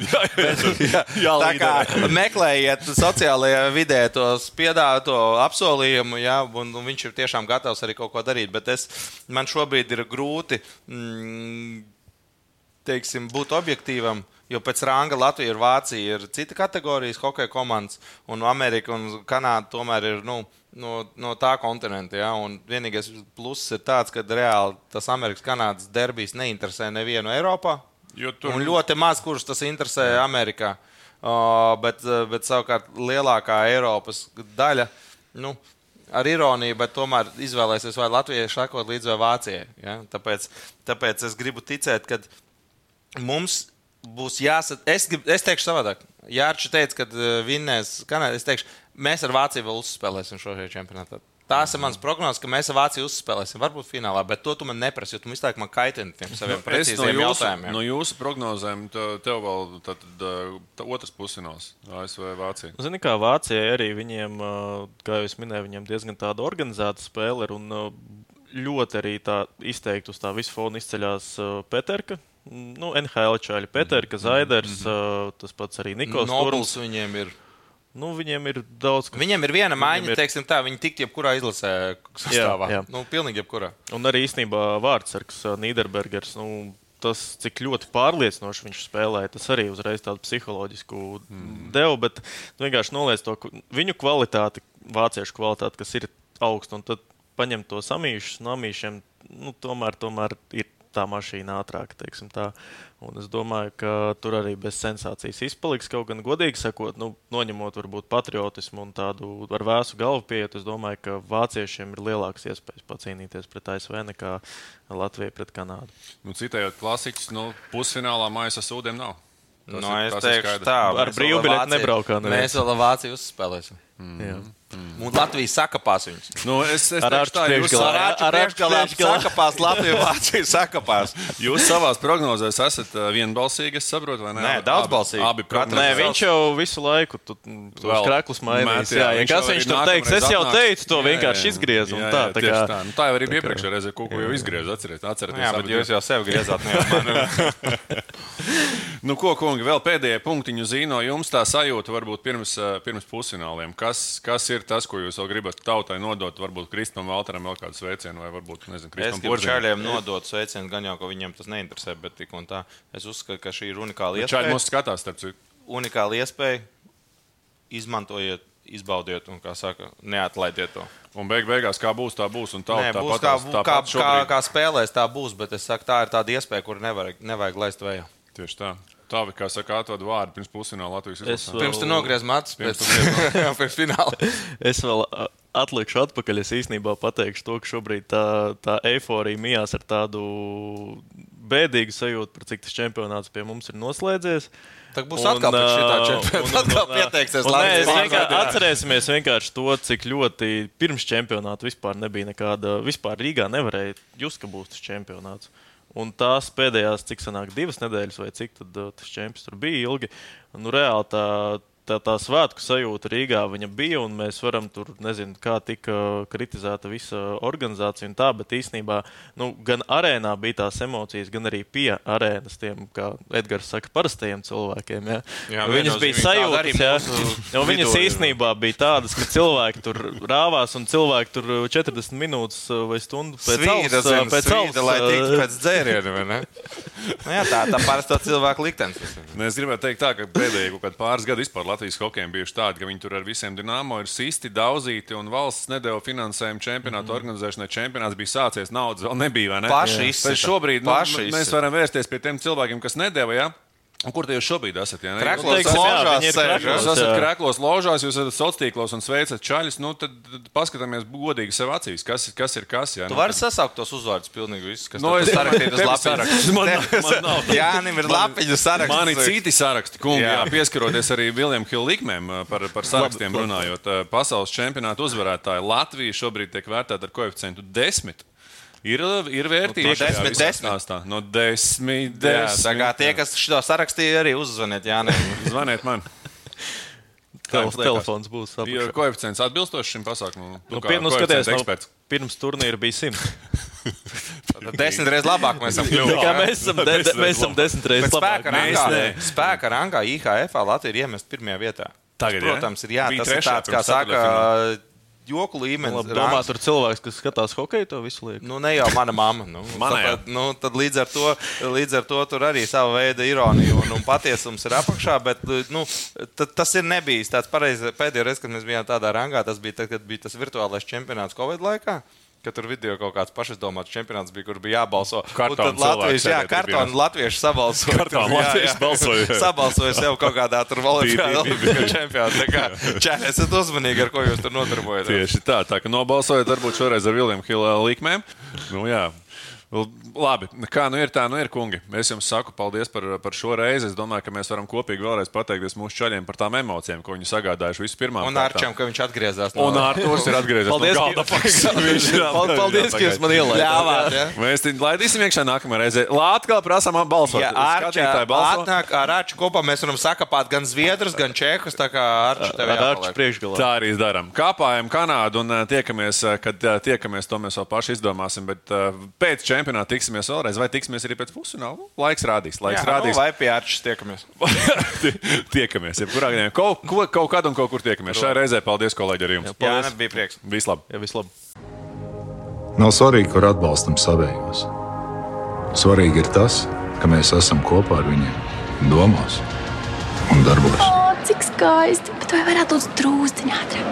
[SPEAKER 3] jā,
[SPEAKER 2] Jā,
[SPEAKER 3] tā kā (laughs) meklējiet sociālajā vidē tos piedāvāto apsolījumu, jā, un, un viņš ir tiešām gatavs arī kaut ko darīt. Bet es, man šobrīd ir grūti mm, teiksim, būt objektīvam. Jo pēc ranga Latvija ir Vācija, ir cita kategorijas hokeja komandas, un Amerika un Kanāda tomēr ir nu, no, no tā kontinenta. Ja? Un vienīgais pluss ir tāds, ka reāli tas Amerikas-Kanādas derbijs neinteresē nevienu Eiropā.
[SPEAKER 2] Tur-
[SPEAKER 3] Un ļoti maz, kurš tas interesē Amerikā. Uh, bet, bet savukārt lielākā Eiropas daļa. Nu, Ar ironiju, bet tomēr izvēlēsies vai Latvijai sakot līdz vai Vācijai. Ja? Tāpēc, tāpēc es gribu ticēt, ka mums būs jāsaka, es, grib, es teikšu savādāk. Jārčs teica, ka uh, vinnēs Kanādā. Es teikšu, mēs ar Vāciju vēl uzspēlēsim šo čempionātu. Tās ir mans prognozes, ka mēs ar Vāciju uzspēlēsim. Varbūt finālā, bet to tu man neprasi, jo tu visu laiku man kaitini tiem saviem
[SPEAKER 2] no
[SPEAKER 3] precīziem
[SPEAKER 2] jūsu,
[SPEAKER 3] jautājumiem.
[SPEAKER 2] no jūsu prognozēm, te- tev vēl tā, tā, tā otrs pusfināls, ASV Vācija.
[SPEAKER 4] Zini, kā Vācijai arī viņiem, ā, kā jau es minēju, viņiem diezgan tāda organizēta spēle ir. Un ļoti arī tā izteikti uz tā visu fonu izceļas ā, Peterka. Nu, NHL čaļi, Peterka, Zaiders, ā, tas pats arī Nikos
[SPEAKER 3] Nobuls viņiem ir.
[SPEAKER 4] Nu, viņiem ir daudz, kas
[SPEAKER 3] Viņiem ir viena maiņa,
[SPEAKER 4] ir-
[SPEAKER 3] teiksim tā, viņi tikt jebkurā izlasē sastāvā.
[SPEAKER 4] Jā, jā.
[SPEAKER 3] Nu, pilnīgi jebkurā.
[SPEAKER 4] Un arī īstenībā Vārtsargs, Nīderbergers. Nu, Tas, cik ļoti pārliecinoši viņš spēlēja, tas arī uzreiz tādu psiholoģisku mm. devu, bet nu, vienkārši noliec to viņu kvalitāti, vāciešu kvalitāti, kas ir augsta, un tad paņemt to samīšus no amīšiem, nu, tomēr, tomēr ir tā mašīna. Un es domāju, ka tur arī bez sensācijas izpaliks. Kaut gan godīgi sakot, nu, noņemot varbūt patriotismu un tādu ar vēsu galvu pieeju, es domāju, ka vāciešiem ir lielākas iespējas pacīnīties pret ASV nekā Latvija pret Kanādu.
[SPEAKER 2] Nu, citējot klasiķus, nu, pusfinālā mājas ar sūdiem nav. Tas
[SPEAKER 3] Nu,
[SPEAKER 2] ir-
[SPEAKER 3] es
[SPEAKER 2] skaidrs.
[SPEAKER 3] tā,
[SPEAKER 4] Ar brīvbiļeti nebraukā neviens.
[SPEAKER 3] Mēs vēl Vāciju uzspēlēsim.
[SPEAKER 4] Mm.
[SPEAKER 3] Un Latvija sakapās viņus.
[SPEAKER 2] Nu, es, es
[SPEAKER 4] Ar Arču
[SPEAKER 2] tā,
[SPEAKER 4] priekšgalā.
[SPEAKER 3] Ar
[SPEAKER 4] Ar-
[SPEAKER 3] ātrā
[SPEAKER 4] ar
[SPEAKER 3] priekšgalā sakapās Latvija, Vācija sakapās.
[SPEAKER 2] jūs savās prognozēs esat uh, vienbalsīgi, es saprotu, vai ne?
[SPEAKER 3] Nē, daudzbalsīgi.
[SPEAKER 2] Abi, abi.
[SPEAKER 4] Nē, viņš jau visu laiku tu, tos
[SPEAKER 2] Vēl
[SPEAKER 4] krāklus mainīs.
[SPEAKER 2] met, jā,
[SPEAKER 4] Jā, kas
[SPEAKER 2] jau
[SPEAKER 4] viņš tur teiks, es jau teicu, to vienkārši izgriezu.
[SPEAKER 2] Jā,
[SPEAKER 4] Tā,
[SPEAKER 2] jā,
[SPEAKER 4] tā
[SPEAKER 2] tieši
[SPEAKER 4] kā,
[SPEAKER 2] tā. Nu, tā jau arī bija iepriekšējā reizē, ko, jau izgriezu. Atcerieties.
[SPEAKER 3] Jā, bet jūs jau sev griezāt. (laughs)
[SPEAKER 2] Nu, ko, kungi, vēl pēdējie punktiņu zīno jums tā sajūta, varbūt pirms, eh, pirms pusfināliem. Kas, kas ir tas, ko jūs vēl gribat tautai nodot? Varbūt Kristam Valteram vēl kādu sveicienu, vai varbūt, nezinu, Kristam Porziņam.
[SPEAKER 3] čaļiem nodot sveicienu, gan jau, ka viņiem tas neinteresē, bet tik un tā. Es uzskatu, ka šī ir unikāla iespēja.
[SPEAKER 2] mūs skatās, starp citu.
[SPEAKER 3] Unikāla iespēja. Izmantojiet, izbaudiet un, kā saka, neatlaidiet to.
[SPEAKER 2] Un beig beigās, kā būs, tā būs. Un tauta
[SPEAKER 3] Nē, būs
[SPEAKER 2] tāpat,
[SPEAKER 3] kā,
[SPEAKER 2] tāpat
[SPEAKER 3] kā, kā,
[SPEAKER 2] šobrīd.
[SPEAKER 3] kā spēlēs, tā būs. Bet es saku, tā ir tāda iespēja, kuru nevajag, nevajag laist vējā.
[SPEAKER 2] Tieši tā. Tavi, kā saka, atvadu vārdu pirms pusfināla Latvijas izlasē.
[SPEAKER 3] Pirms tu nogriez matus pēc
[SPEAKER 2] Pirms (laughs)
[SPEAKER 3] pirms fināla. (laughs)
[SPEAKER 4] Es vēl atlikšu atpakaļ. Es īstenībā pateikšu to, ka šobrīd tā, tā eiforija mijās ar tādu bēdīgu sajūtu par cik tas čempionāts pie mums ir noslēdzies.
[SPEAKER 3] Tā būs atkal
[SPEAKER 4] un- (laughs)
[SPEAKER 3] Atkal
[SPEAKER 4] un, ā,
[SPEAKER 3] pieteiksies
[SPEAKER 4] un nē,
[SPEAKER 3] Latvijas
[SPEAKER 4] es vienkārši. Atcerēsimies vienkārši to, cik ļoti pirms čempionāta vispār nebija nekāda. Vispār Rīgā nevarēja just, ka būs tas čempionāts. Un tās pēdējās, cik sanāk, divas nedēļas vai cik tad, uh, tas čempions tur bija ilgi. Nu, reāli tā, tā, tā svētku sajūta Rīgā viņa bija, un mēs varam tur, nezinu, kā tika kritizēta visa organizācija un tā, bet īstenībā nu, gan arēnā bija tās emocijas, gan arī pie arēnas tiem, kā Edgars saka, parastajiem cilvēkiem. Ja?
[SPEAKER 3] Jā,
[SPEAKER 4] Nu, viņas bija sajūtas, Nu, viņas
[SPEAKER 3] ir.
[SPEAKER 4] īstenībā bija tādas, ka cilvēki tur rāvās un cilvēki tur 40 minūtes vai stundu pēc
[SPEAKER 3] svīda,
[SPEAKER 4] alus,
[SPEAKER 3] lai tiktu pēc ne? Nu, jā, tā, tā parasti tā cilvēku liktenis.
[SPEAKER 2] Nu, Es gribētu teikt, tā, ka kādi pāris gadi vispār Latvijas hokeja bijuši tādi, ka viņi tur ar visiem dīnāmo ir sisti, daudzīti, un valsts nedēļa finansējumu čempionātu mm. organizēšanai. Čempionāts bija sācies, naudas vēl nebija. Ne?
[SPEAKER 3] Paši.
[SPEAKER 2] Bet šobrīd nu,
[SPEAKER 3] Paši
[SPEAKER 2] mēs varam vērsties pie tiem cilvēkiem, kas nedēva. Ja? Un kur tie jūs šobrīd esat? Ja?
[SPEAKER 3] Kreklos
[SPEAKER 2] Jūs esat-
[SPEAKER 3] ložās sēž,
[SPEAKER 4] kreklos.
[SPEAKER 2] Jūs
[SPEAKER 3] jā.
[SPEAKER 2] esat
[SPEAKER 4] Jā.
[SPEAKER 2] krāklos, ložās, jūs esat sociālos tīklos un sveicat čaļus. Nu, tad, tad paskatāmies godīgi sev acīs, kas, kas ir kas. Ja?
[SPEAKER 3] Tu
[SPEAKER 2] Nu,
[SPEAKER 3] vari sasaukt tos uzvārdus pilnīgi visus, kas
[SPEAKER 2] Nu,
[SPEAKER 3] tur
[SPEAKER 2] es-
[SPEAKER 3] sarakstīti uz (laughs) lapiņas.
[SPEAKER 2] Man nav- man nav.
[SPEAKER 3] Jā, viņam ir lapiņu saraksts.
[SPEAKER 2] Man ir citi saraksti, kungi, jā.
[SPEAKER 3] Jā.
[SPEAKER 2] Jā, pieskaroties arī Viljamam Hilda likmēm par, par sarakstiem runājot. Pasaules čempionāta uzvarētāja Latvija šobrīd tiek vērtēta ar koeficientu 10. Ir, ir vērtība
[SPEAKER 3] No desmit, desmit.
[SPEAKER 2] No 10,
[SPEAKER 3] Jā,
[SPEAKER 2] 10.
[SPEAKER 3] tā kā tie, kas šo sarakstīja, arī uzzvaniet Jānim. (laughs)
[SPEAKER 2] Zvaniet man. Liekas?
[SPEAKER 4] telefons būs apakšā.
[SPEAKER 2] koeficients atbilstošs šim pasākumam.
[SPEAKER 4] Nu,
[SPEAKER 2] kā
[SPEAKER 4] pir, nu, skaties, nu,
[SPEAKER 2] eksperts.
[SPEAKER 4] pirms turnīra bija 100. (laughs)
[SPEAKER 3] Desmit reizes labāk mēs esam (laughs)
[SPEAKER 4] Tā
[SPEAKER 3] kļuvuši.
[SPEAKER 4] mēs esam, de, de,
[SPEAKER 2] Desmit
[SPEAKER 4] mēs esam desmit reizes
[SPEAKER 3] spēka
[SPEAKER 4] labāki.
[SPEAKER 3] rangā,
[SPEAKER 2] nē.
[SPEAKER 3] spēka rangā IHF Latvija ir iemest pirmajā vietā.
[SPEAKER 2] Tagad,
[SPEAKER 3] Tas, protams, ir jā, tas ir tāds, kā
[SPEAKER 2] pirms
[SPEAKER 3] saka. Joku līmenis.
[SPEAKER 4] Labi, domā,
[SPEAKER 3] rangs.
[SPEAKER 4] tur cilvēks, kas skatās hokeju, to visu liek.
[SPEAKER 3] Nu, ne jau mana mamma. Nu, (laughs) tāpēc, nu, tad līdz ar, to, līdz ar to tur arī sava veida ironija un, un patiesums ir apakšā. Bet, nu, tas ir nebijis tāds pareizi. Pēdējā reize, kad mēs bijām tādā rangā, tas bija tad, kad bija tas virtuālais čempionāts Covid laikā. Kad tur video kaut kāds pašizdomāts čempionāts bija, kur bija jābalso. Un
[SPEAKER 2] Kartonu
[SPEAKER 3] tad Latvijas, jā,
[SPEAKER 2] tribīnās.
[SPEAKER 3] latvieši sabalsoja.
[SPEAKER 2] Latvieši
[SPEAKER 3] jā.
[SPEAKER 2] balsoja.
[SPEAKER 3] Sabalsoja sev kaut kādā tur volejbolā čempionātā. Tā kā (laughs) čēni, esat uzmanīgi, ar ko jūs tur nodarbojaties.
[SPEAKER 2] Tieši tā, tā ka nobalsojot varbūt šoreiz ar Vilniņu Hilā likmēm. Nu, jā. Labi, kā nu ir, tā nu ir, kungi. Es jums saku paldies par, par šo reizi. Es domāju, ka mēs varam kopīgi vēlreiz pateikties mūsu čaļiem par tām emocijām, ko viņi sagādājuši vispirmā.
[SPEAKER 3] Un Arčam, ka viņš atgriezās.
[SPEAKER 2] Un Artūrs ir atgriezies.
[SPEAKER 4] Paldies,
[SPEAKER 2] no galda pakas. Viņš (laughs) ir
[SPEAKER 4] Pal- Paldies, ka jūs man ielaidāt.
[SPEAKER 3] Ja?
[SPEAKER 2] Mēs te laidīsim iekšā nākamā reize. Lātkā prasām balsot.
[SPEAKER 3] Ja
[SPEAKER 2] Skatītāji balso.
[SPEAKER 3] atnāk ar Arču kopā, mēs varam sakapāt gan Zviedrus, gan Čehus. Tā kā Arču tev
[SPEAKER 4] Ar Arču priekšgalā.
[SPEAKER 2] Tā arī darām. Kāpājam Kanādu un ā, tiekamies, ā, kad ā, tiekamies, to mēs vēl paši izdomāsim. Bet pēc čempionāta tiksimies vēlreiz, vai tiksimies arī pēc pusfināla. Nu, Laiks rādīs. Laiks
[SPEAKER 3] Jā, nu,
[SPEAKER 2] rādīs.
[SPEAKER 3] vai pie Arčas tiekamies? (laughs)
[SPEAKER 2] tiekamies. Jebkurā gadījumā kaut, ko- kaut kad un kaut kur tiekamies. Šai reizē paldies, kolēģi, arī jums.
[SPEAKER 3] Jā, ne, bija prieks.
[SPEAKER 2] Vislabāk!
[SPEAKER 4] Jā, vislabāk.
[SPEAKER 5] Nav svarīgi, kur atbalstam savējos. Svarīgi ir tas, ka mēs esam kopā ar viņiem, domās un darbos.
[SPEAKER 6] O, cik skaisti! Bet vai varētu būt drūzciņā ātrāk?